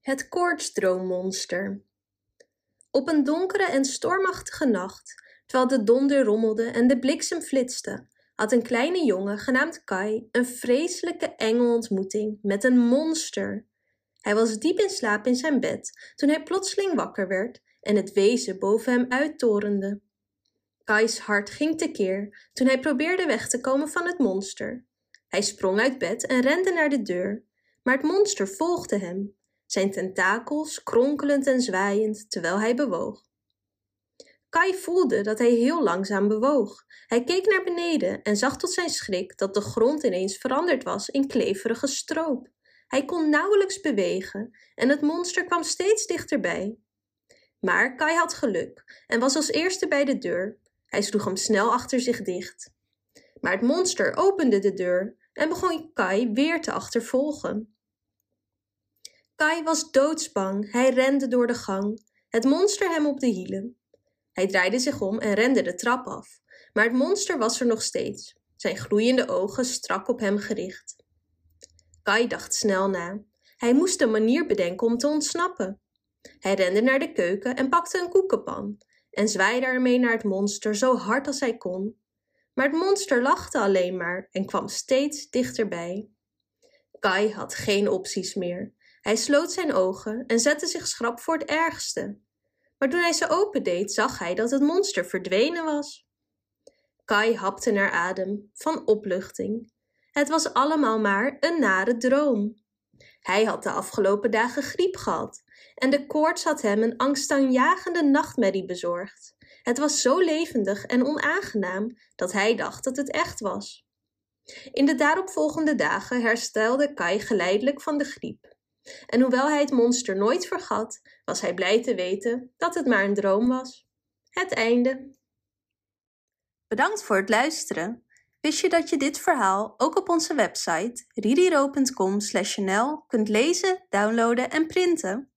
Het koortsdroommonster. Op een donkere en stormachtige nacht, terwijl de donder rommelde en de bliksem flitste, had een kleine jongen genaamd Kai een vreselijke enge ontmoeting met een monster. Hij was diep in slaap in zijn bed toen hij plotseling wakker werd en het wezen boven hem uittorende. Kai's hart ging tekeer toen hij probeerde weg te komen van het monster. Hij sprong uit bed en rende naar de deur, maar het monster volgde hem zijn tentakels kronkelend en zwaaiend terwijl hij bewoog. Kai voelde dat hij heel langzaam bewoog. Hij keek naar beneden en zag tot zijn schrik dat de grond ineens veranderd was in kleverige stroop. Hij kon nauwelijks bewegen en het monster kwam steeds dichterbij. Maar Kai had geluk en was als eerste bij de deur. Hij sloeg hem snel achter zich dicht. Maar het monster opende de deur en begon Kai weer te achtervolgen. Kai was doodsbang. Hij rende door de gang, het monster hem op de hielen. Hij draaide zich om en rende de trap af, maar het monster was er nog steeds, zijn gloeiende ogen strak op hem gericht. Kai dacht snel na. Hij moest een manier bedenken om te ontsnappen. Hij rende naar de keuken en pakte een koekenpan en zwaaide ermee naar het monster zo hard als hij kon. Maar het monster lachte alleen maar en kwam steeds dichterbij. Kai had geen opties meer. Hij sloot zijn ogen en zette zich schrap voor het ergste. Maar toen hij ze opendeed, zag hij dat het monster verdwenen was. Kai hapte naar adem, van opluchting. Het was allemaal maar een nare droom. Hij had de afgelopen dagen griep gehad en de koorts had hem een angstaanjagende nachtmerrie bezorgd. Het was zo levendig en onaangenaam dat hij dacht dat het echt was. In de daaropvolgende dagen herstelde Kai geleidelijk van de griep. En hoewel hij het monster nooit vergat, was hij blij te weten dat het maar een droom was. Het einde. Bedankt voor het luisteren. Wist je dat je dit verhaal ook op onze website ririro.com/nl kunt lezen, downloaden en printen?